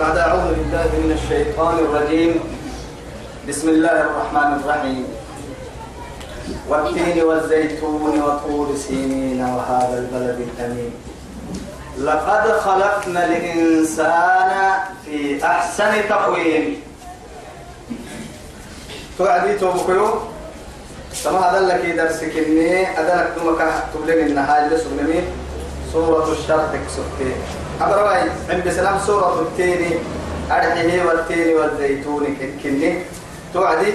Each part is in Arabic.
بعد أعوذ بالله من الشيطان الرجيم. بسم الله الرحمن الرحيم. والتين والزيتون وطور سينين وهذا البلد الأمين. لقد خلقنا الإنسان في أحسن تقويم. توعدي توبكيو. سما هذا لك درسك إني أدلك دمك تبلغ النهاية لسلمي سورة الشرق سبتين أبرواي عند سلام سورة التين أرحيه والتين والزيتون كني توعدي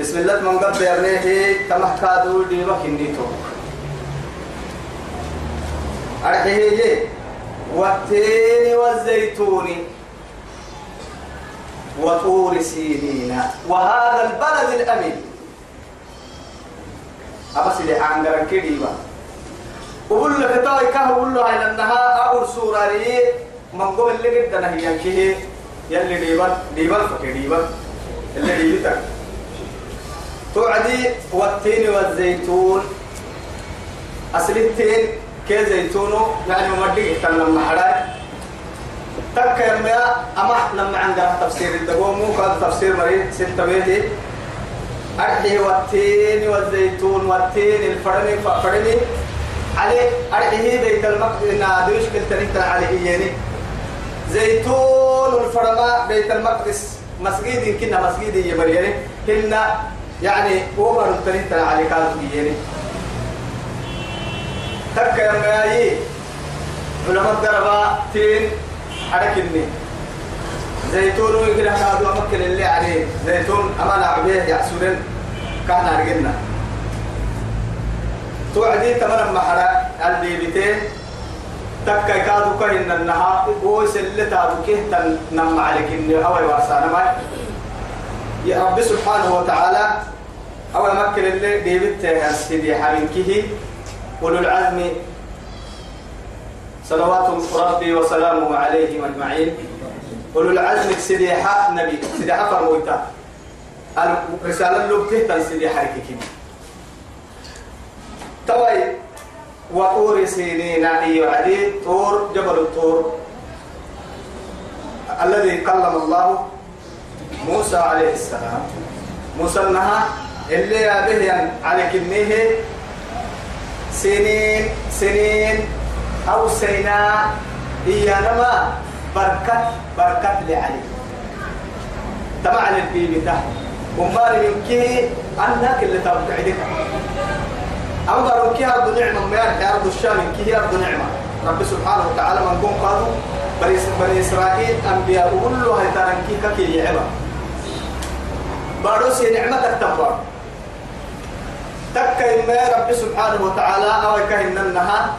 بسم الله من قبل يرنيه تمح كادول ديما كني تو. أرحيه والتين والزيتون. وطور سينين وهذا البلد الأمين. أبس اللي عن كريبا وقول لك تاي كه وقول له على النها أول سورة لي. من قبل اللي قد نهي كه يلي ديبان ديبان فكر ديبان اللي ديبتك توعدي والتين والزيتون. أصل التين كي زيتونه يعني ممدي تنم محراي تك يا أما لما عندنا تفسير الدقوم كان تفسير مريض ستة بيتي. أرحي والتين والزيتون والتين الفرني ففرني عليه أرحيه بيت المقدس نادوش كنت نحن عليه يعني زيتون الفرما بيت المقدس مسجد كنا مسجد يبريني كنا يعني عمر تنحن عليه كانت يعني تك يا ماي علماء دربا تين حركني زيتون ويقول هذا مكن اللي عليه زيتون أما عبيه يحسون كان أرجلنا توعدي تمر محرا البيبتين تكا كادو كهن النها ويس اللي تادو كه تنم عليك إن أول واسانا ما يا رب سبحانه وتعالى أول مكن اللي بيبت سيدي حبيب كه أولو العزم صلوات ربي وسلامه عليهم أجمعين. أولو العزم سيدي نبي سيدي فرمويتا. الرسالة اللي بتهتن سيدي حركي توي وطور سينين أي علي طور جبل الطور. الذي كلم الله موسى عليه السلام. موسى النها اللي به على كنيه سنين سنين أو سيناء هي نما بركة بركة لعلي. تبع البيبي تحت من كي أنك اللي تبعدك أمر كي أرض نعمة ما يا أرض الشام كي أرض نعمة. رب سبحانه وتعالى من قوم قالوا بني بني إسرائيل أنبياء كلها ترنكي كي يعبا باروسي نعمتك تنبار تكا إما رب سبحانه وتعالى أو كهن النها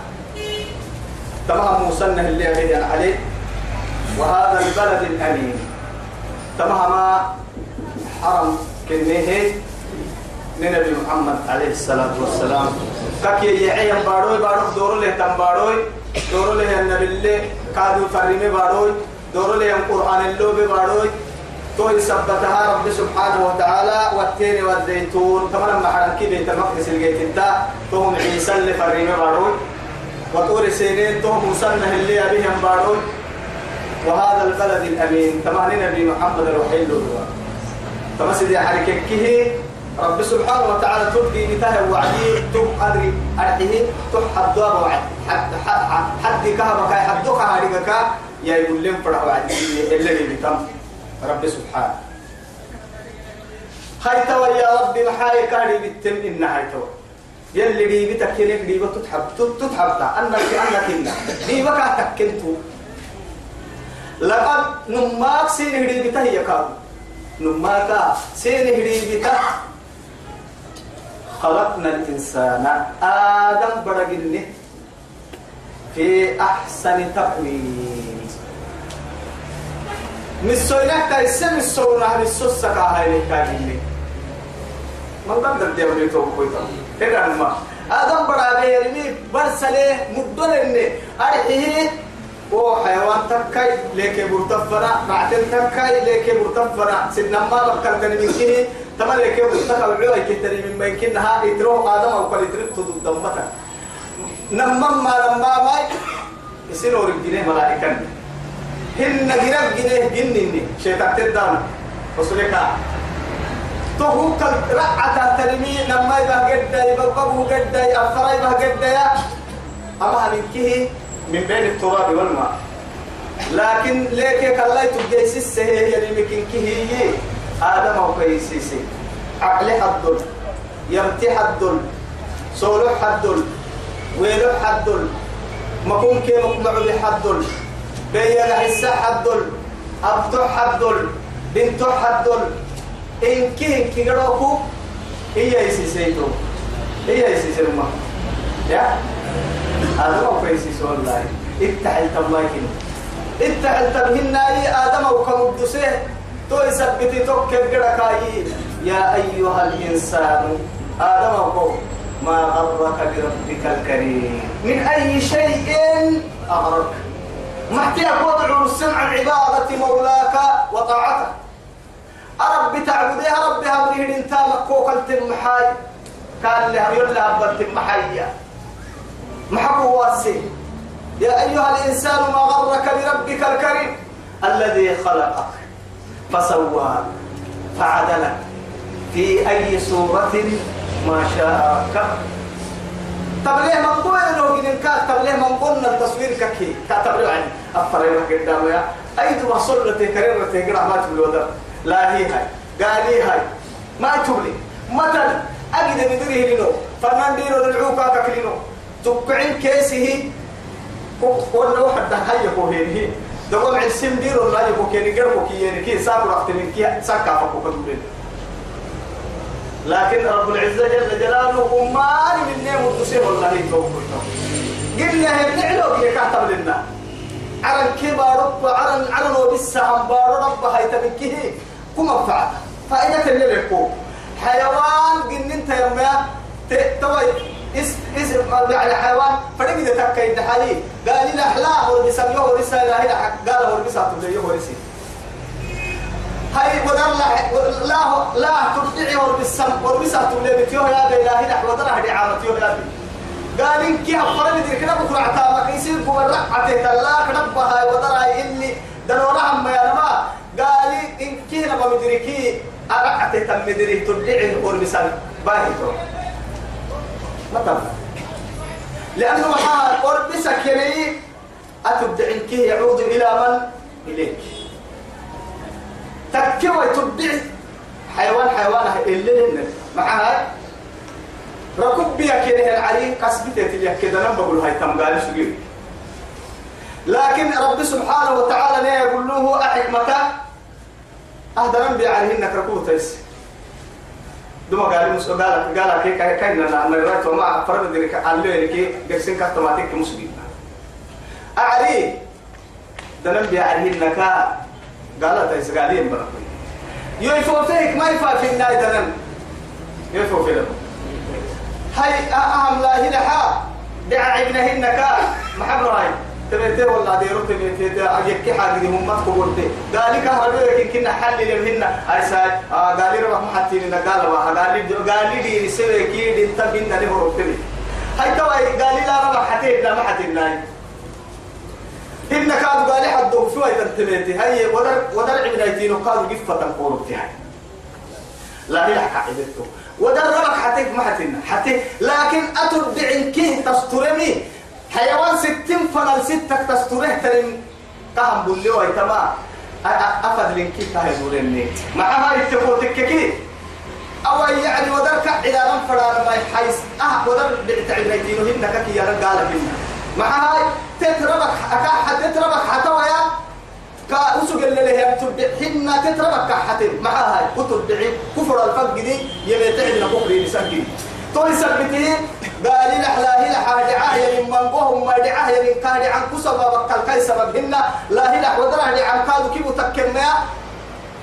تمام موسى اللي أبيدنا عليه. وهذا البلد الأمين. تمام حرم كنيه نبي محمد عليه الصلاة والسلام. كي يعين باروي بارو دورو له تم باروي؟ دورو له النبي اللي كادو فريمي باروي؟ دورو له القرآن اللي باروي؟ تو يثبتها رب سبحانه وتعالى والتين والزيتون. كما لما حركي بيت المقدس الجيت انت. توهم عيسى اللي فريمي باروي. وطور سينين توهم مسنه اللي أبيهم باروي. وهذا البلد الأمين. تمام نبي محمد الوحيد تمام سيدي حركة كيه؟ رب سبحانه وتعالى تبدي بتاه وعدي تب أدري أرحيه تب حدوا وعد. حد حد حد كهبك حدك هارجك يا يقول لهم فرح وعدي اللي بتم رب سبحانه. هاي توا يا ربي محاي كاري بتم إن هاي توا يلي دي بتكينك دي بتتحب تتحب تا أنك أنك إن دي بكا تكنتو. لقد نماك سين هدي بتا هي كاب نماك سين هدي خلقنا الإنسان آدم برقني في أحسن تقويم. مسوينك كايسة مسونا مسوسة كاهاي لكاهيني من قدر ديولي توقيتا هذا ما آدم برا بيرمي برسلة مدلني. أرحيه هو حيوان تكاي ليك مرتفرة بعدين تكاي ليك مرتفرة سيدنا ما بكرتني من كني تما ليك مرتفرة بعوي كتري من ما يمكنها يتروح آدم أو كل يترك تدود دمتها نمم ما لما ما يصير ورجليه ملائكة هن جرب جنيه جنني شيطان تدانا. وصلك تو كل رعة ترمي لما يبقى قد يبقى قد أفرا يبقى قد يا أما من كه من بين التراب والماء. لكن ليك كلا تجيس السهي يعني ممكن كه هي آدم أو كيسيسي عقل حدل يمتي حدل سولو حدل ويلو حدل مكون كي مقمع بحدل بيا حسا حدل أبتو حدل بنتو حدل إن كي كي قروكو هي يسيسيتو. هي يسيسيتو ما. يا؟ آدم أو كيسيسي والله اتحل تبلايكين اتحل تبهن أي آدم أو كمبدسيه تو يثبتي توكل قركاي يا أيها الإنسان آدم أو ما غرك بربك الكريم؟ من أي شيء أغرك؟ محتاج وضع السمع العبادة مولاك وطاعته. أرب تعبد يا رب هذه انت مكوك التمحاي كان لها يلا أبا التمحايا محبو واسي. يا أيها الإنسان ما غرك بربك الكريم الذي خلقك. فسواك فعدلك في أي صورة ما شاء طب ليه من قوي لو جن كات طب ليه من قلنا التصوير ككي؟ كاتب له عن أفريقيا قدامه يا. أيد ما صلت كريرة تقرأ ما تقول وده لا هي هاي. قال لي هاي. ما تقولي مثلا أجد بدره لنو؟ فنان دينو للعوكا ككلينو تقعين كيسه. ولا واحد هاي هي. دوام عن سم ديرو لا يبو كيني قربو كي يعني كي سابو رحت من كي سكا فكو كدولين لكن رب العزة جل جلاله ما من نيم وتسيه والله يتوكل قلنا هي بنعلو كي كاتب لنا. عرن كبا رب عرن عرن وبس عن بار رب هاي تبكيه. كما فعل فائدة اللي بيكو حيوان قلن انت يوم توي. اس إس يعني حيوان فرق إذا تكاي دحالي قال لي احلاه ورسم له ورسم لا قال هو ورسم تبليه ورسم هاي ودر لا لا لا تبدعي وربسم وربسم تبليه بتيوه يا بإلهي نحو ودر هدي عامتيوه يا بي. قال إن كي أفرد دي كده بكرة عتامك يصير بمرة عتيه الله كنبه هاي ودر هاي اللي دنورا عم يا نما قال إن كي نبا مدركي أرعتي تم مدري تبدعي وربسم باهي. مثلا لأنه ما وربسك يلي أتبدعي كي يعود إلى من؟ إليك. تكوي تبدع حيوان حيوان اللي لنا معها ركب بيا كده العلي. كسبتي تلي كده. أنا بقول هاي تم قال شو لكن رب سبحانه وتعالى لا يقول له أحكمة. أهدى نبي عليهن كركوتس دوما قال مس قال قال كي كي كي أنا رأيت وما فرد ذلك عليه كي جالسين كاستماتيك مسلم أعلي دنبي عليهن كا قالت إسرائيل بركوي يوفو فيك ما يفا في الناي دنن يوفو فيك هاي أهم لا هنا حا دعا ابنهن كا محبر هاي. تبيتي ولا ديرو تبيتي أجيك حاجة دي هم تقولتي. قال لك هربي لكن كنا حل لهن هاي ساي قال لي روح محتين قال ما قال لي قال لي دي سوي كي دي تبين ده هربتني هاي توي قال لي لا روح حتين لا ما حتين ناي إن كانوا قال حد شو هي تنتميتي هي ودر ودر عبنايتين وقالوا قفة تنقول بتاعي لا هي قاعدته ودر ربك حتى ما حتى لكن أتربع كيه تسترمي. حيوان ستين فنال ستك تستره ترم كهم بولي ويتما أفد لنكي كهزورني مع هاي التفوتك كي. أو يعني ودر كعدا نفرار ما يحيس. أه ودر بعتعبنايتين وهن كي يا رجال هنا مع هاي تتربك أكاح تتربك حتى ويا. كأسوق اللي هي تبدع حنا تتربك حتى مع هاي وتبدع كفر الفق دي يبتعد كفر يسجل توي سبتي قال لا هي حاجة يا من منقوهم ما يا من كان عن كسب بكال كاي سببهن لا هي ودرا دي عن كادو كيبو تكنا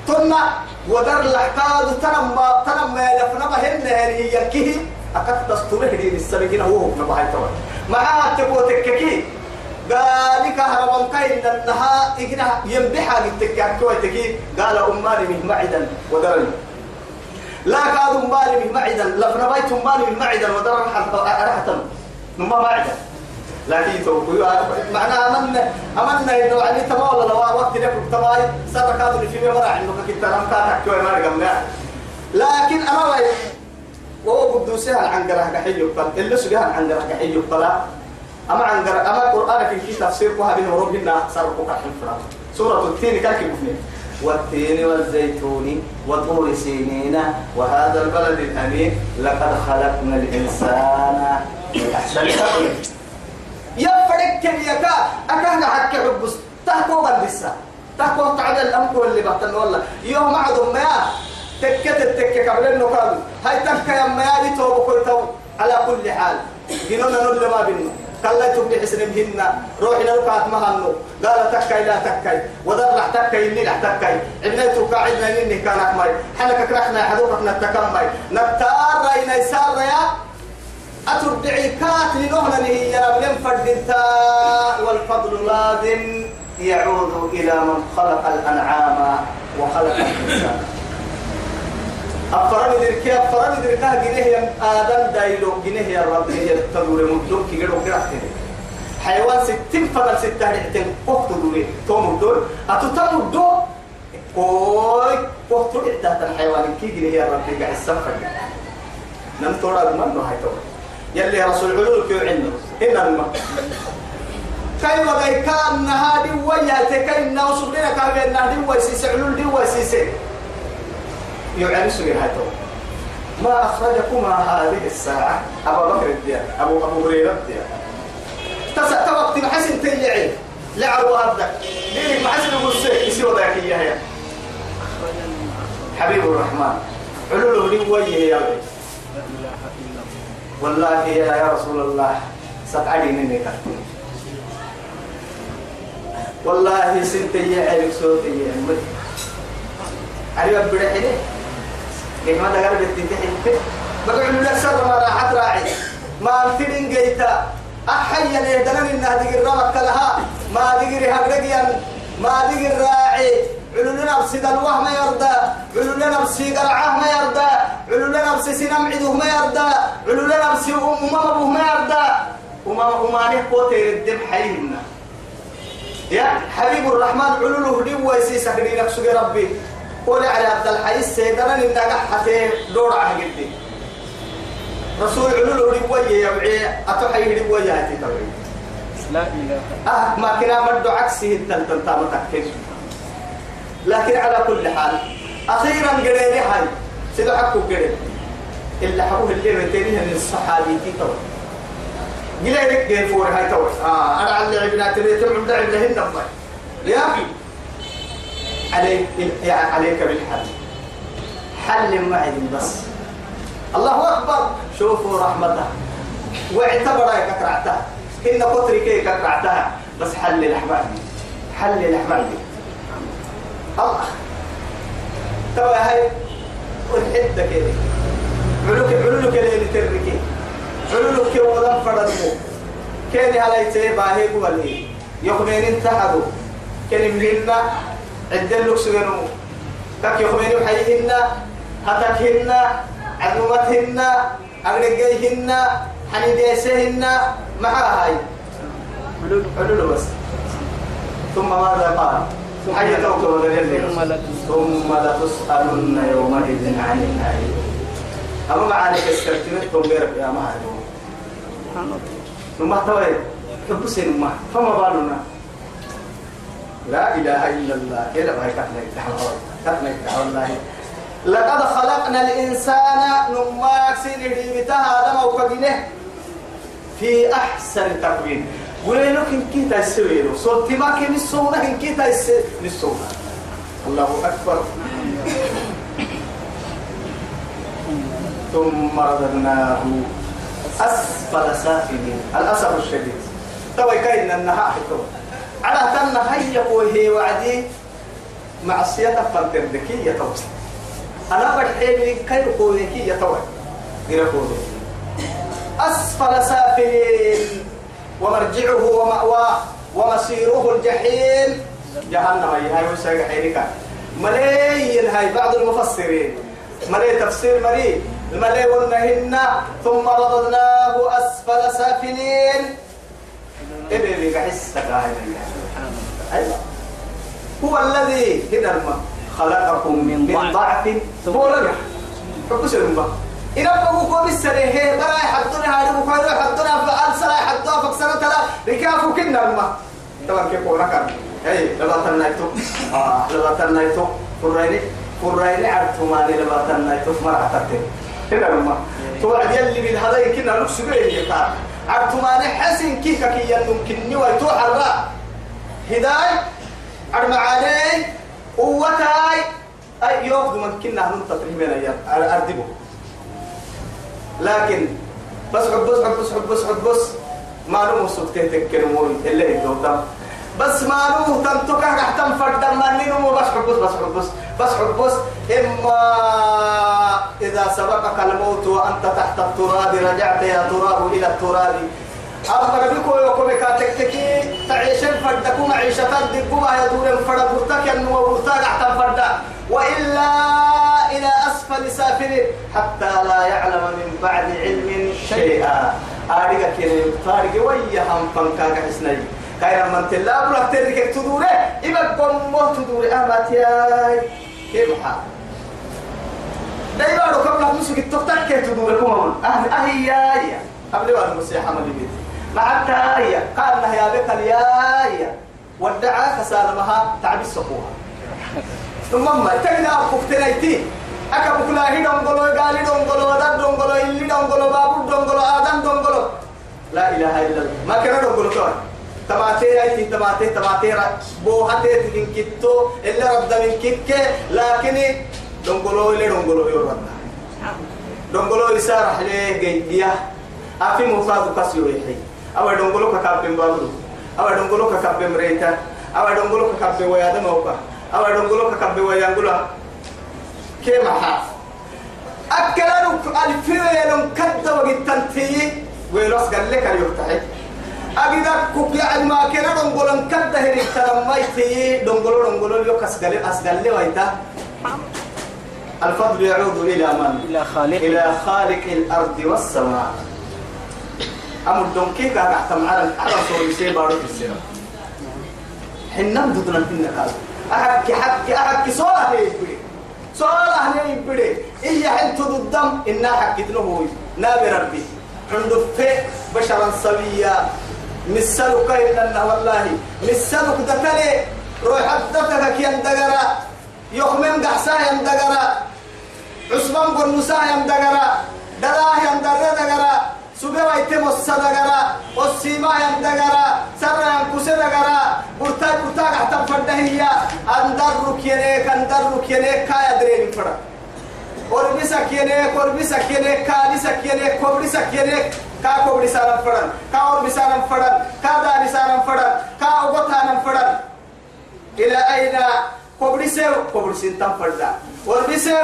تنا ودر لحكاد تنم تنم يفنا بهن هي يكيه أكاد تستوره دي السبقين هو نبهاي توي معها تبو تككي. قال كهربان كاين انها اجنا ينبحها بالتكاكوي تكي. قال امالي من ودرني. لا قال امالي من معدا لفنا بيت امالي من معدا ودرن رحتا نما معدا لكن توقي معناها أمنا أمنا إنه يعني تما ولا لو وقت لك تماي سر كادو في مرة إنه كنت لم كاتك كوي رجعنا لكن أنا وين؟ وهو قدوسها عن جرح كحي يقبل اللي سجها عن جرح كحي يقبل أما عن جرح أما القرآن في تفسير كوها بين ربنا سر كحي سورة التين كاكي مفنين والتين والزيتون وطور سينين وهذا البلد الأمين. لقد خلقنا الإنسان في أحسن تقويم يا فريق يكا أكهنا حكي حبس. تحكو غدسة تحكو تعدل الأمكو اللي بحتن والله. يوم عدو ما تكت التكة قبل النقاد. هاي تكة يا ما يتوب على كل حال. جنونا نول ما بينه كلا تبني حسن بهن روحي نركعت مهنو. قال تكاي لا تكاي. وذر لح تكاي اللي لح تكاي ابنتو قاعدنا إني كان أحمر. حنك كرحنا حدوك نتكمل نبتار رأينا يسار يا أتربعي كات لنهنا هي لم فردتا والفضل لازم يعود إلى من خلق الأنعام وخلق الإنسان. أفرني ذلك أفرني ذلك جنيه يا آدم دايلو جنيه يا رب جنيه تدور مدلوك كي جلو كراتين حيوان ستين فضل ستة حتى وقت دوري. توم الدور. أتو الدور؟ كوي وقت تحت الحيوان كي جنيه يا رب قاعد السفر نم تورا من هاي تورا. يلي رسول علول كيو عنده إن الماء كاي وغاي كأن نهادي ويا تكاين نوصل لنا كابين نهدي ويسيس علول دي ويسيسي سجن هاي ما أخرجكما هذه الساعة؟ أبو بكر الديار أبو أبو هريرة الديار تسع وقت محسن تيعي. لعبوا هذا. ليك محسن يقول يصير ذاك إياها حبيب الرحمن علوله لي وجهه يا رب والله يا يا رسول الله ستعدي مني والله سنتي عليك صوتي علي بدحني كيف ما دقر بتنتهي بقول لك سر ما راحت راعي. ما الفيلين جيتا. أحيا نهدنا من هذه الرمك لها ما دقر هقرقيا ما دقر راعي علولنا بسيد الوه ما يرضى. علولنا بسيد العاه ما يرضى. علولنا بسي سنم عدوه ما يرضى. علولنا بسي أمام أبوه ما يرضى. وما وما نحبوتي الدم حيهنا يا حبيب الرحمن علوله دي ويسيسك دي نفسك ربي؟ قول على عبد الحي سيدنا نندق حتى دور عهدي رسول علول ربوية يبعي أتحي ربوية هاتي توي لا إله. أه ما كنا مرد عكسه التلتل تام تكيس لكن على كل حال أخيرا قريني حي سيدو حكو قريب إلا حكوه اللي رتينيها من الصحابي تي توي قلت لك جيل فور هاي توي آه أنا على عبنات ريتم عبد عبدهن نبضي يا أخي عليك يعني عليك بالحل. حل معي بس. الله أكبر. شوفوا رحمته. واعتبر كرعتها إن قطري كي كرعتها بس حل الاحمال حل دي الله. ترى هاي والحده كده علوك علوك اللي تركي علوك ودم فردمو كان على يتبع هيك ولي. يومين انتحدوا عندنا لك سجنو كك يخمين حيهن هتكهن عدومتهن أغرقيهن حنيديسهن مع هاي حلول بس. ثم ماذا قال؟ حي توكل ثم لتسألن يومئذ عن النعيم. أما معاني كسكرتمت ثم غيرك يا معلوم ثم توي حب سينما فما بالنا؟ لا إله إلا الله. إلا ما الدعوة كفنا الدعوة الله؟ لقد خلقنا الإنسان نماك سنه بتها دم وكبنه في أحسن تقويم. ولينك إن كيتا يسوينه صوت ما كان السونة إن كيتا يسوينه الله أكبر. ثم رددناه أسفل سافلين. الأسف الشديد. توي كاين؟ النهاء حتوه على تنا هيا وهي وعدي معصية فانتردكي يتوسط أنا بحيل كيف كونكي يتوى غير أسفل سافلين ومرجعه ومأواه ومصيره الجحيم. جهنم هي هاي وساق حيرك مليين هاي بعض المفسرين. ملي تفسير ملي الملي والنهن ثم رددناه أسفل سافلين. إبي بحس أيوة. هو الذي هنا الماء خلقكم من, ضعف. رجع. حبس الماء إن أبقوا قوم السريه برا يحطون هذا بكرة يحطون فأل سلا يحطون فكسرة تلا ركافوا كنا الماء طبعا كيف هو ركب؟ أي لما تنايتو آه لما تنايتو فريني فريني عرفتوا مالي لما تنايتو مرة تتين هنا الماء توعد يلي من هذا يمكن أن نفسه يقال عرفتوا مالي حسن كيف كي يمكن ويتوح الرا هداية المعاني قوتاي. أي يوم ممكن أن تطريمين أيام. أردبه لكن بس حب بس حب بس حب بس حب بس ما نمو سكتة تكلمون إلا إدوتا بس ما نمو تنتوكا راح تنفرد ما نمو بس حب بس بس حب بس بس حب بس إما إذا سبقك الموت وأنت تحت التراب رجعت يا تراب إلى التراب. أما بكو يوكو بكاتكتكي تعيشين فردكو معيشة دقو ما يدور فرد برتك أنه برتك أحتم فرد. وإلا إلى أسفل سافر حتى لا يعلم من بعد علم شيئا. أريك كريم طارق ويا هم فنكاك حسني. خير من تلا بلا تريك تدوره إبقى قمه تدوره أمات ياي كيف حال؟ دايما لو كم نحن سكت تفتك تدوره كمان أهل أهي ياي قبل ما المسيح عمل بيت مع التاية قال لها يا بك الياية ودعا فسالمها تعب السقوها. ثم ما تجنا بكتنيتي أكا بكلا هي دونغولو قال دونغولو ودان دونغولو إلي دونغولو بابو دونغولو آدم دونغولو. لا إله إلا الله. ما كان دونغولو كمان تماتي أي تماتي تماتي بوهاتي تكين كتو إلا رد من كيك لكن دونغولو إلي دونغولو يورد دونغولو يسارح ليه جيديا أفي مفاد كسيو يحيي أو دونغولو ككابين بابلو. أو دونغولو ككابين مريتا أو دونغولو ككابين ويادا موكا أو دونغولو ككابين ويانغولا. كيما حاف أكلانو الفيلم كدا وقتنتي ويلوس قال لك اليوتحي أجدك كوك يعني ما كنا دونغولن كدا هني ترميتي دونغولو دونغولو اليو كسغالي أسغالي ويتا الفضل يعود إلى من؟ إلى خالق. إلى خالق الأرض والسماء. أمر دون كيف قاعد أحتم على على صور يسير بارو في السيرة حنم ضدنا حنا قال. أحكي حكي أحكي صورة هي يبري صورة هي يبري إيه حنت ضدم إنا حكيت له هو. نابي ربي. عنده في بشرا سويا. مثلك إلا والله مثلك دتلي روح دتلك يندقرا يخمم قحسا يندقرا عثمان قرنسا يندقرا دلاه يندقرا دقرا سبوا يتم الصدقرا والسيما يندقرا سر ينكسر دقرا برتا برتا قحتم فردهيا اندرك ينيك اندرك ينيك كا يدرين فرد وربسك ينيك وربسك ينيك كالسك ينيك كبرسك ينيك كا كبرسانا فرد كا وربسانا فرد كا دارسانا فرد كا أغطانا فرد إلى أين كبرسيو كبرسين تم فردا وربسيو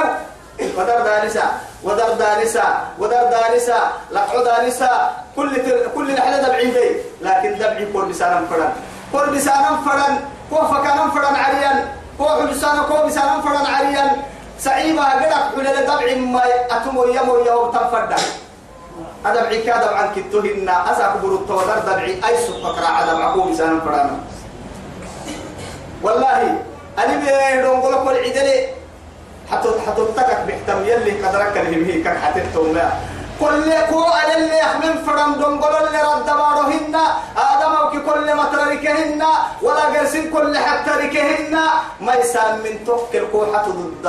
ودر دانسا ودر دانسا ودر دانسا لقعو دانسا كل تر... كل نحن دبعين دي لكن دبعي كور بسانا فرن كور بسانا فرن كو فكانا فرن عريان كو حبسانا كو بسانا فرن عريان سعيبا قدك حول دبع ما أتمو يمو يهو تنفرد أدبعي كادب عن كتوهن أساك برو ودر دبعي. أي سبقك راع دبع كو بسانا فرن والله أنا بيهدون قولك والعدلي. حتى حتى تكك بحتم يلي قدرك اللي هي كك حتتهم لا. كل كو اللي يحمل فرم دونغول اللي رد بارهن آدم أو كل ما تركهن ولا قرسين كل حتى ركهن ما يسام من توكل كو حتى ضد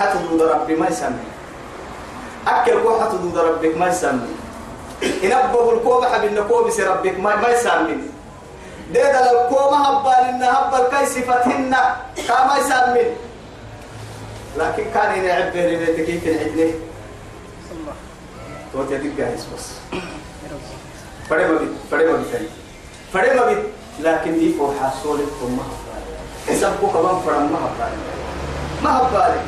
حتى ضد ربي ما يسام أكل كو حتى ضد ربك ما يسام إن أبغى الكوبة حب النكوب بس ربك ما ما يسام ده ده الكوبة هبال إن هبال كاي صفتهن كما يسام لكن كان يلعب به لبيتك كيف العدله توتي دي جاهز بس فدي ما بيت فدي ما بيت فدي ما بيت لكن دي فوق حصول ثم حسبك كمان فرم ما هبالي ما هبالي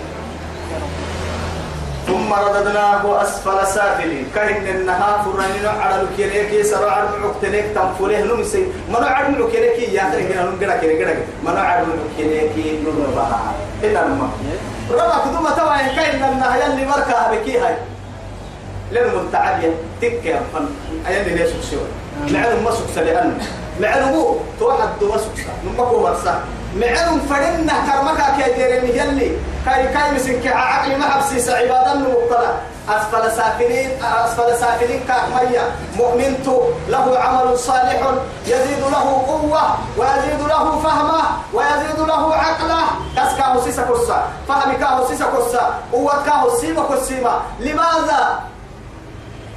ثم رددناه أسفل سافلين. كهن النهار فرنين على لكيريك سرع المعقتنيك تنفله نمسي. منو عرم لكيريك يا أخي هنا نمجرا كيريك منو عرم لكيريك نمبها إلا نمبها ربا كدوما توا إن كاين النهاية اللي مركها بكي هاي. لأن متعبية تك يا فن. أيام ليش سكسوا لعلم ما سكس لأن معلومو توحد دوسوسا نمكو ورسا معلوم فرنا كرمكا كيديرني يلي. كاي كاي مسك عقلي ما حبسيس عبادا مبتلا أسفل سافلين أسفل سافلين كأحمية مؤمنت له عمل صالح يزيد له قوة ويزيد له فهمة ويزيد له عقلة. كسكاه سيسا كسا فهمكاه سيسا كسا قوتكاه سيما كسيما لماذا؟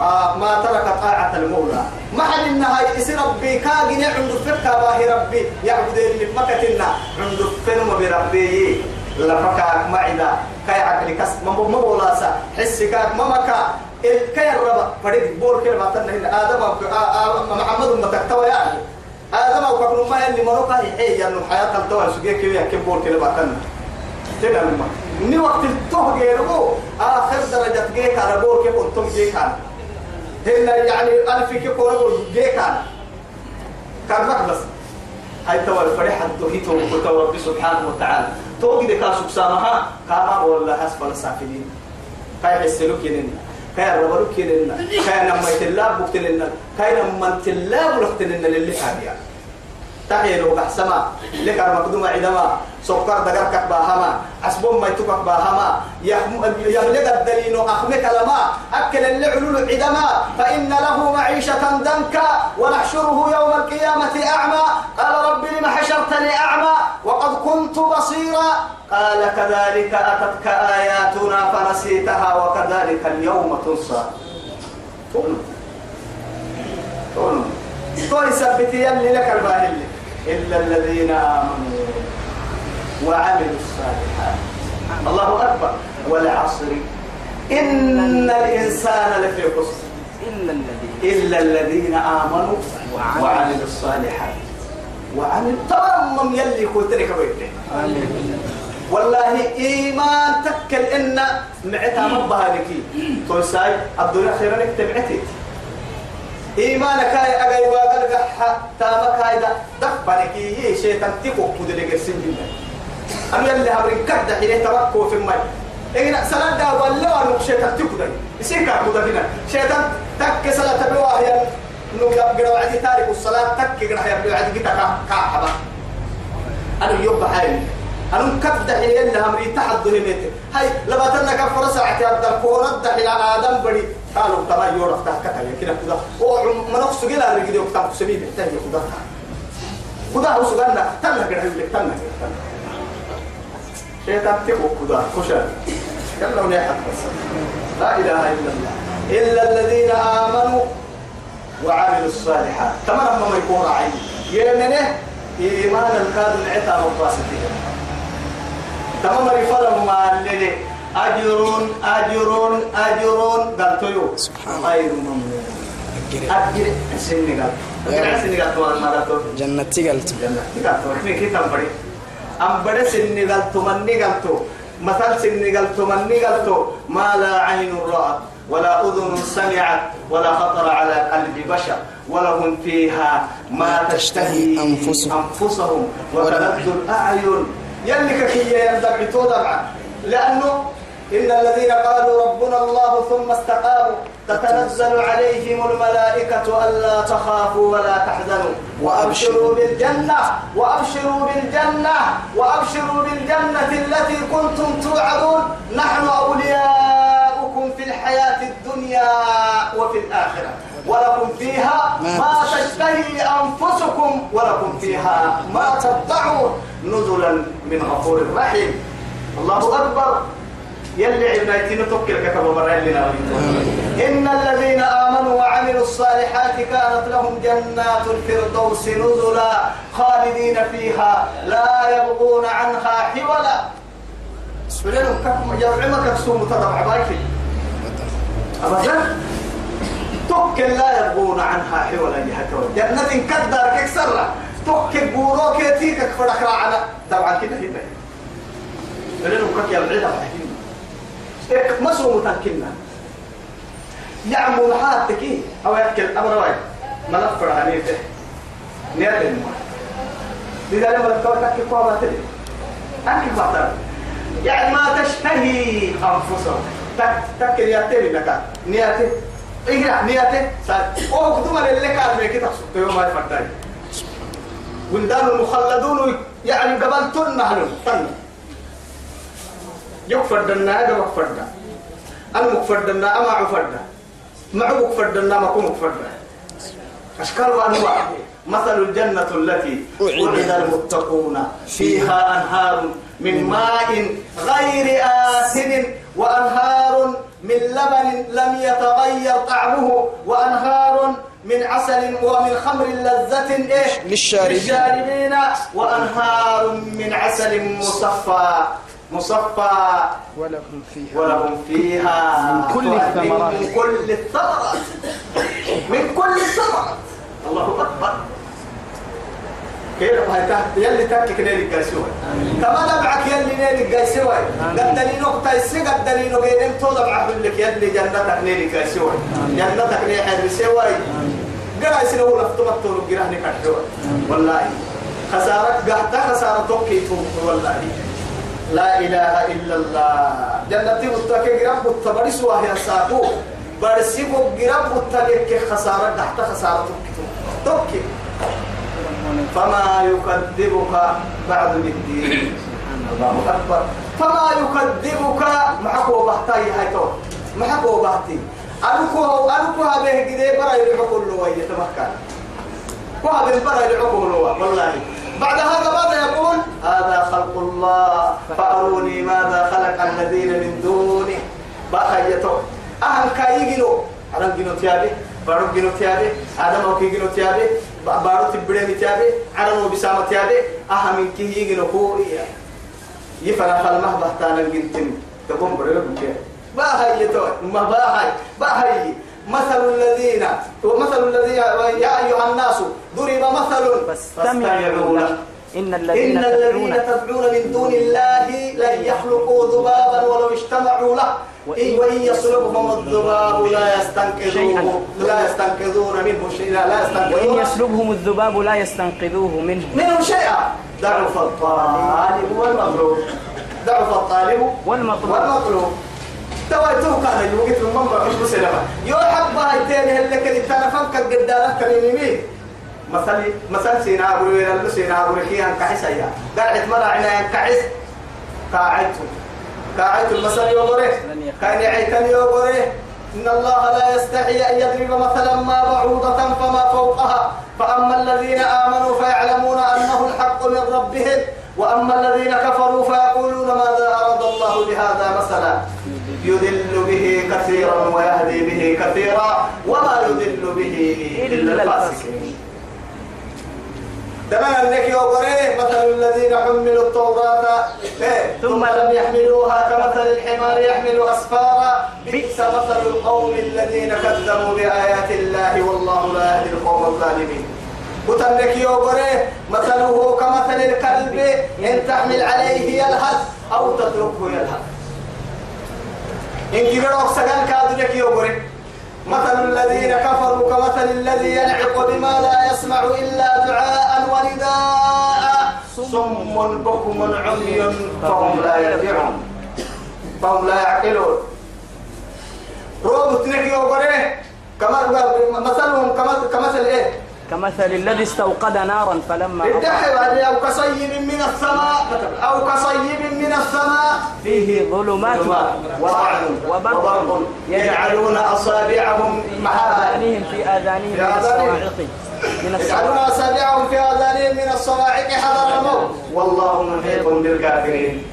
آه ما ترك طاعة المولى. ما حد إنها يسي ربي كاجن عند فكا باهي ربي. يعبد اللي مكتنا عند فنم بربي. لفكا معنا كاي عقلي كس ما ما بولاسا حسي كاك ما مكا. كاي الربا. فريد بور كده ما تنه آدم محمد ما تكتوى يعني. آدم أو كفر ما اللي مروكا هي يعني حياة الدول سجيه كده كم بور كده تنه كده لما ni waktu itu gero akhir درجة جيك على بور كيف أنتم جيك على. هنا يعني ألف كي كورا جيك على كان بس هاي توا الفريحة توهيتو وتوا ربي سبحانه وتعالى. توقي دكا سبسامها كاما ولا حسب السافلين كاي يسلوك ينن. كاي ربلوك ينن. كاي نما يتلاب بكتنن كاي نما تلاب لختنن للي كان تحيلو بحسما. لك المقدوم عندما سكر دقرك باهما حسبهم ما يتوكك باهما يملك الدليل أخمك لما. أكل اللعلول عدما. فإن له معيشة دنكا. ونحشره يوم القيامة أعمى. قال رب لم حشرتني أعمى. وقد كنت بصيرا. قال كذلك أتتك آياتنا فنسيتها. وكذلك اليوم تنسى. تقول تقول تقول سبتي يلي لك الباهل إلا الذين آمنوا وعملوا الصالحات. الله أكبر. والعصر. إن الإنسان لفي خسر. إلا الذين. إلا الذين آمنوا وعملوا الصالحات. وعملوا. تمام. يلي قلت لك والله إيمان تكل إن معتها مبها لكي توساي الدنيا خيرا لك تبعتي. إيمانك هاي أجاي واقل جح تامك هاي ده دفنك يي شيطان تيكو كود لك السجن أنا يلي هبرين كده حين تبكو في الماء إيه سلام ده ولا أنا شيطان تيكو ده يصير كده هنا شيطان تك صلاة بواه يا نو يبقى وعدي تارك الصلاة تك يقرأ يبقى وعدي كده كعبة أنا يوم حالي أنا كبد حين يلي همري تحت هنيته هاي لباتنا كفر ساعة عبد الكورة إلى آدم بدي قالوا ترى يورف تحكتها كده كده ومنقص كده رجلي وقتها سبيل تاني كده كده هو سجلنا تنا كده لك تنا شيطان تبو كده كشر يلا ونحن بس. لا إله إلا الله. إلا الذين آمنوا وعملوا الصالحات. تمام ما يكون عين يمنه إيمان الكاد العتا مقاصدين تمام رفضهم ما اللي أجر أجر أجر قال تيو غير ممنون أجر سنغال أجر سنغال تو أنا قالتو جنتي قالت جنتي قالتو إحنا كي أم مثل سنغال تمني قالتو ما لا عين رأت ولا أذن سمعت ولا خطر على قلب بشر ولهم فيها ما تشتهي أنفسهم, أنفسهم. وتلذ الأعين. يلك كي يندب تودع لأنه إن الذين قالوا ربنا الله ثم استقاموا تتنزل عليهم الملائكة ألا تخافوا ولا تحزنوا. وأبشروا بالجنة وأبشروا بالجنة وأبشروا بالجنة التي كنتم توعدون. نحن أولياؤكم في الحياة الدنيا وفي الآخرة. ولكم فيها ما تشتهي أنفسكم ولكم فيها ما تدعون. نزلا من غفور رحيم. الله أكبر. يلي عبنايتين توكل كتب مرة لنا إن الذين آمنوا وعملوا الصالحات كانت لهم جنات الفردوس نزلا خالدين فيها لا يبغون عنها حولا. سليم كم يرعمك كسوم تضع باكي. أبدا؟ توكل لا يبغون عنها حولا يهتون جنة كدر كسرة توكل بوروك يتيك فرق راعنا طبعا كده هنا سليم كم يرعمك إك مسو متكنا يعمل حاتك أو يأكل أمر نفر عنيته نيال الماء لذا لما تكوتك كوما تدري. أنك بعد يعني ما تشتهي أنفسهم تك تك نياتي لك نياتي إيه نياتي سأل. أو كتوما اللي كان ميكي تقصد؟ يوم ما يفرتاي ولدان المخلدون يعني قبل تن نحن. تن يكفر دنا هذا مكفر دنا أنا مكفر دنا أما عفر دنا ما مكفر دنا أشكال وأنواع مثل الجنة التي وعد المتقون فيها أنهار من ماء غير آسن وأنهار من لبن لم يتغير طعمه وأنهار من عسل ومن خمر لذة إيه. للشاربين. وأنهار من عسل مصفى. مصفى ولهم فيها ولهم فيها من كل الثمرات. من كل الثمرات. من كل الثمرات. الله أكبر. كيف هاي تحت؟ يلي تحت كنيل الجايسوي كما دبعك يلي نيل الجايسوي قدني نقطة يسي قدني نقيدم تو دبعك لك يلي جنتك نيل الجايسوي جنتك نيل حد سوي قرأ يسنو لفتمت تو قراني كحدوي والله. خسارة قحتا خسارة توكي تو والله. لا إله إلا الله. جنتي متكي قرب متبرس وهي ساقو برسيبو قرب متكي خسارة تحت خسارة توكي. فما يكذبك بعد بالدين. الله أكبر. فما يكذبك محكو بحتاي هايتو محكو بحتي أنكو أنكو هذه كده برا يلعقوا له ويتمكن وهذا البرا يلعقوا له والله. بعد هذا ماذا يقول؟ هذا خلق الله. فأروني ماذا خلق الذين من دونه بخيتو أهل كايجلو. أنا جنو تيابي. بارو جنو تيابي. آدم أو كي جنو تيابي. بارو تبري تيابي. أنا مو بسامة تيابي. أهم كي يجنو هو يفرح فالمه بحتانا جنتم تقوم بريو بكي. باهيتو ما باهي باهي مثل الذين. ومثل الذين. يا أيها الناس. ضرب مثل. فاستمعوا له. إن الذين إن الذين تدعون من دون الله لن يخلقوا ذبابا ولو اجتمعوا له. إن وإن يسلبهم الذباب لا يستنقذوه لا يستنقذون منه شيئا لا وإن يستنقذون يسلبهم الذباب لا يستنقذوه منه. منه شيئا. ضعف الطالب والمطلوب ضعف الطالب والمطلوب. والمطلوب تويتوه كان يوقف من منبع حب سينما يو حب هاي تاني هل لك انت أنا فمك قدامك كميمين مثل مثل سينا أبو ويل سينا أبو كي ان كحس يا قاعد مرعنا كحس. قاعدت قاعدت المثل يوغره كان يعيتني يوغره إن الله لا يستحي أن يضرب مثلا ما بعوضة فما فوقها. فأما الذين آمنوا فيعلمون أنه الحق من ربهم. وأما الذين كفروا فيقولون ماذا أراد الله بهذا مثلا؟ يذل به كثيرا ويهدي به كثيرا. وما يذل به إلا الفاسقين تمام انك يوغريه مثل الذين حملوا التوراة. إيه؟ ثم لم يحملوها كمثل الحمار يحمل أسفارا. بئس مثل القوم الذين كذبوا بآيات الله والله لا يهدي القوم الظالمين. وتنك يوغريه مثله كمثل الكلب إن تحمل عليه يلهث أو تتركه يلهث. إن كبروا سجل كادنك يوغريه مثل الذين كفروا كمثل الذي ينعق بما لا يسمع إلا دعاء ونداء. صم بكم عمي فهم لا يرجعون. فهم لا يعقلون. روب تنكي وقريه كما مثلهم كمثل إيه؟ كمثل الذي استوقد نارا فلما ادحي بعد أو كصيب من السماء أو كصيب السماء فيه ظلمات ورعد وبرق يجعلون أصابعهم مع آذانهم في آذانهم من آذانهم. الصواعق. من يجعلون أصابعهم في أذانهم من الصواعق حذر الموت. والله محيط بالكافرين.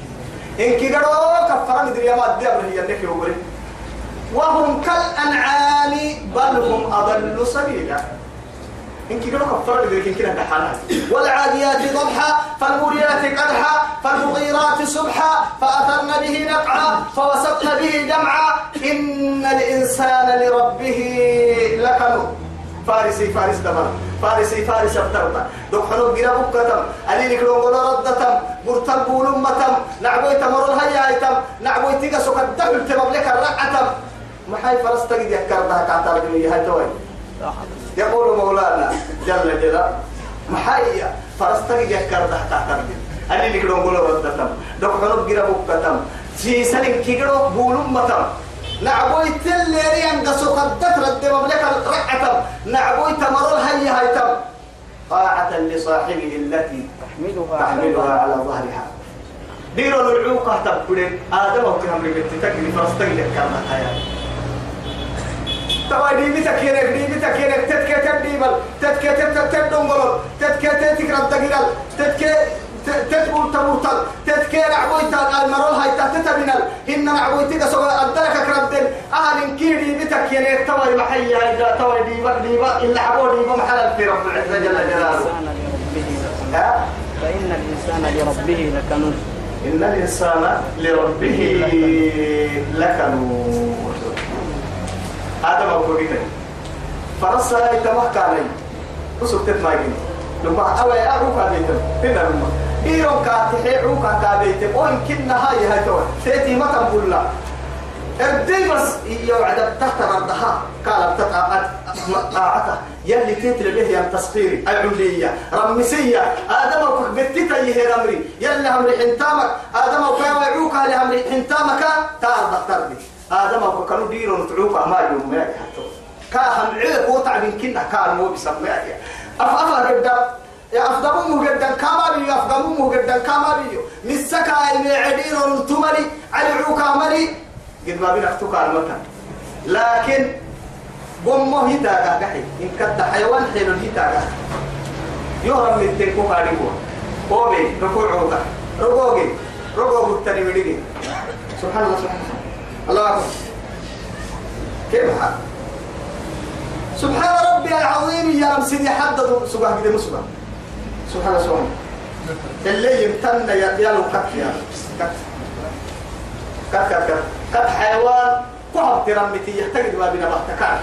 إن كيغرو كفر مدري ما ادي أمر هي يقول وهم كالأنعام بل هم أضل سبيلا. إن كيغرو كفر مدري كن كده حالات والعاديات ضبحا فالموريات قدحا فالمغيرات سبحا فأثرن به نقعا فوسطن به جمعا إن الإنسان لربه لكنود فارسي فارس دمر فارسي فارس دوك حنو جرا بكتم. علي لك لو ولا ردتم. برتل بولم متم نعبوي تمر الهيا ايتم نعبوي تيجا سوك الدم تمبلك الرقعتم ما حي فرس تجد يكرتها كاتر بي هاي توي يقول مولانا جل جلاله ما حي فرس تجد يكرتها كاتر بي علي لك لو ولا ردتم دوك حنو جرا بكتم في سلك كيجرو بولم متم نعبوي تلري ان قصو قدت رد مملكة رقعتم نعبوي تمر الهي هايتم طاعة لصاحبه التي تحملها تحملها على ظهرها. ديرو العوقة تبقلين آدم وكهم ربط تكني فرستقل كما حياة توا دي متك ينك دي متك ينك تتكي تبديبل تتكي تتدنقل تتكي تتكرب دقيقل تتكي تتبول تبوتل تتكي نعويتا المرول هاي تتبنل إن نعويتك سوى أدرك كربدل أهل كيري بتك ينك توا محيا إذا توا ديبا ديبا إلا عبو ديبا محل في رب العزة جل جلاله؟ فإن الإنسان لربه لكنود إن الإنسان لربه لكنود ما هو بيتي فرصة يتمحك علي وسكت ما يجيني لما أوي أروك بيتم هنا لما. إيرون كاتحي عوكا كابيتم وإن كنا هاي هاي توا تيتي ما تنقول لا ابدي بس يوعد تحت ردها قال طاعته يلي تتر به يا تصفيري العلية رمسية. آدم وكك بتتا يهي رمري. يلي همري حنتامك آدم وكك وعوك لهمري حنتامك تارد تردي ديرون تعوك ما يوم ما يحطوا كاهم عيق وطع من كنا كان مو بسمع أفضل قدام. يا أفضل جدا كما بيو. أفضل جدا كما بيو. مسكا يمعدين ونتمري على عوكا مري قد ما بين أختك المكان لكن قمه هيتا قحي. إن كنت حيوان حين هيتا يهرم من تنكو قاربو قومي ركوعوك رقوقي رقوق التاني مدقي سبحان الله سبحان الله. الله أكبر. كيف حال سبحان ربي العظيم يا رمسيني حدد سبحان كده مسبح. سبحان سبحان اللي يمتن يا يا كت يا كت كت كت كت حيوان. كهب ترمتي يحتاج ما بنا بحتكار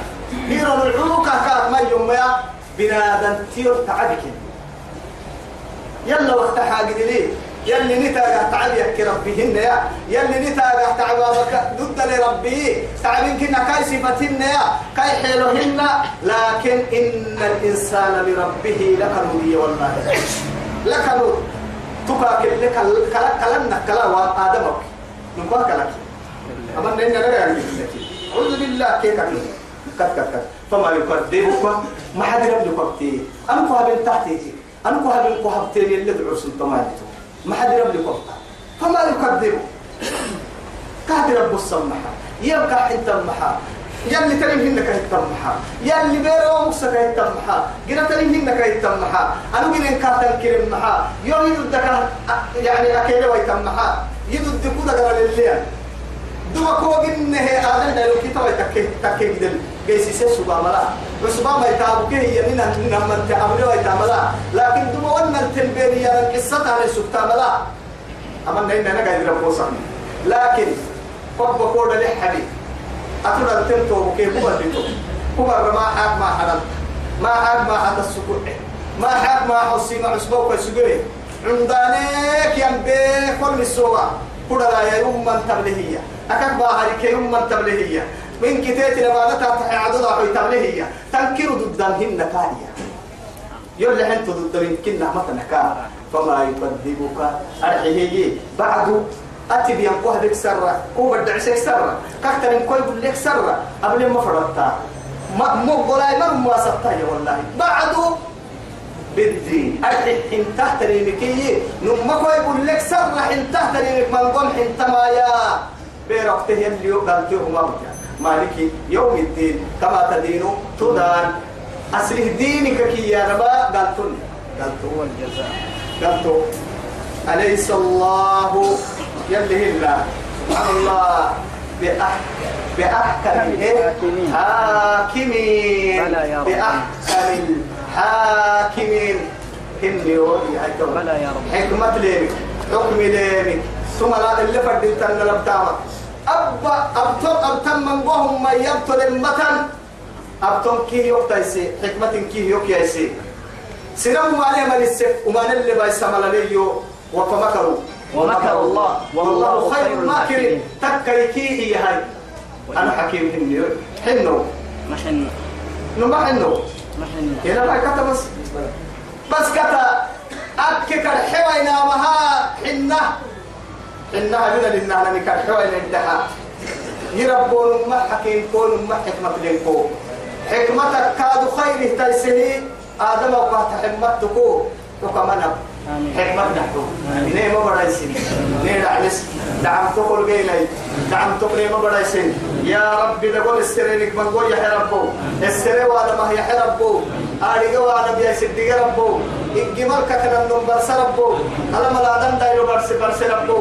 هيرو العلوكة كات ما يوم يا بنادم تير تعبك. يلا وقت حاجة ليه؟ يلي نتاجه تعبيك ربهن يا. يلي نتاجه تعبابك ضد لربي تعبين كنا كاي صفتهن يا. كاي حيلهن لكن إن الإنسان لربه لكنودي والله. لكنود تباك لك كلا كلامنا كلا وآدمك نباك لك. أما نين نرى يعني أعوذ بالله كيف كان؟ كت كت كت. فما يكذبك. ما حد يبدو كبتي أنا كهبل تحتي. أنا كهبل كهبتين اللي دعوس التمادتو ما حد يرب لكم فما يكذب كهد رب السمحة. يبقى حتى المحا يلي تلم هنك يتمحا يلي بيرو مكسك يتمحا جنا تلم هنك يتمحا أنا جنا كاتن كريم محا. يوم يدك يعني أكيد ويتمحا يدك كودا قال لليان دوما كو جنه آدم دلو كتاب تكيه تكيه دل جيسي سبا ملا وسبا ما يتابو كه يمين أن من تعمل ويتعملا لكن دوما وأنا التنبيه يا القصة على سكتا ملا أما لكن قب كودا لحبي أتونا التنتو كيف هو التنتو هو ما حاك ما حدث ما حاك ما حدث سكوت ما كودا لا يوم من تبلهية من كتيت لما نتعطي عدد أحوي تبلهية تنكر ضدهن يقول حنت ضد من كنا مثلا كا فما يكذبك أرحيه بعد أتي بيان كوه بك سرة. كوه بدع سيك سرة. كاكتر إن كوي بلك سرة. قبل ما فرطتا. ما مو ما مواسطتا يا والله. بعد بدي أرحي حين تحت ريمكي نما كوي بلك سرة. حين تحت من قم حين تمايا. بيرقته اللي قالته ما مالك يوم الدين. كما تدين تدان. أصله دينك كي يا ربا قالتن قالتو. هو الجزاء قالتو. أليس الله يلي هلا سبحان الله. بأح بأحكم الحاكمين. بأحكم الحاكمين. هني بلى يا رب. حكمة ليمك. حكم ليمك. ثم لا اللي فردت أن لبتامك أبا أبتم أبتم من قهم ما يبتل المتن. أبتم كيه يوكتايسي حكمة كيه يوكيايسي سنم ما عليه من السف وما نلي بايسمال ليو. وفمكروا. ومكر الله. والله خير الماكرين. تكري كيه هي هاي. أنا حكيم هني. حنو؟ محن نما حنو. محن هنا ما كتا بس. بس كتا أبكك الحوينا مها حنة. هذا لنا أنا نكال حوينا الدها يربون ما حكيم كون ما حكمة لنكو. حكمتك كادو خير تيسه آدم وقت حمتكو وكمنا حكمة نحو نيما بدايسين نيدا عيس دعم تقول جيني دعم تقول نيما بدايسين يا ربي لقول السرينك من قول يا ربو. السري وأنا ما هي حربو آريقا وأنا بيا سدق ربو. إجمال كنا نمبر سربو ألا ملادن دايلو برس برس ربو.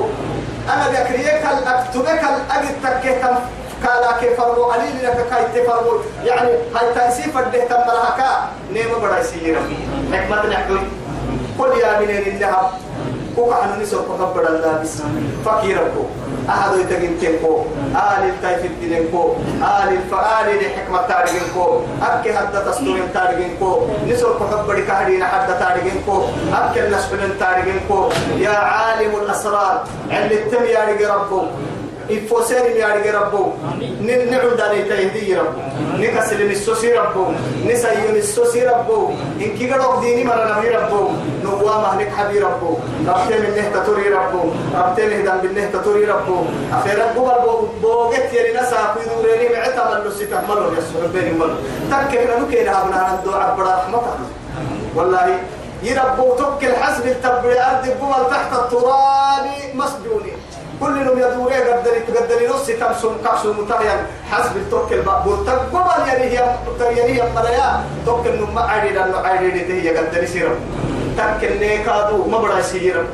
أنا بكريك الأكتبك الأجد تكيكم كالا كيف فرمو علي لك كاي تفرمو يعني هاي تنسيف الده تمرها كا نيما بدايسين حكمة نحو قل يا من الله كوكا عنو نسو كفبر الله بس فكيركو أحد يتقين تنكو آل التايف الدينكو آل الفآل لحكمة تارجينكو أكي حد تستورين تارجينكو نسو كفبر كهدين حد تارجينكو أكي النسبلين تارجينكو يا عالم الأسرار. عند التميار ربو إفوسين يا رجال ربو نعود داني تهدي ربو نكسل نسوسي ربو نسيون نسوسي ربو إن كي قدوك ديني مرة نبي ربو نوام أهلك حبي ربو ربتي من نهتا توري ربو ربتي مهدان بالنهتا توري ربو أخير ربو بربو بوغت يلي نسا في دوريني معتا ملو سيتا ملو يسوع بيني ملو تكينا نكينا أبنا ندو عبر رحمتك والله يربو تبكي الحسب التبري أرض تحت التراب مسجونين كل يوم يدوري قدري تقدري نص تمسم كاسو متايا حسب التوكل مقبول تقبل يعني هي يعني هي قرايا توكل نم عادي لأنه عادي دي هي قدري سيرم تكل نيكادو ما بدا سيرم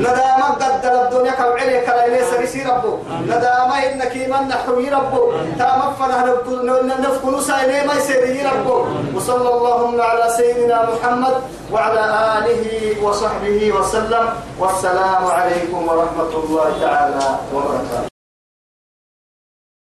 ندام قدر الدنيا كوعلي كلا ليس سيربو ندام إنك من نحوي ربو. تام فنا نفكن سايني ما يسير ربو. وصلى اللهم على سيدنا محمد وعلى آله وصحبه وسلم. والسلام عليكم ورحمة الله تعالى وبركاته.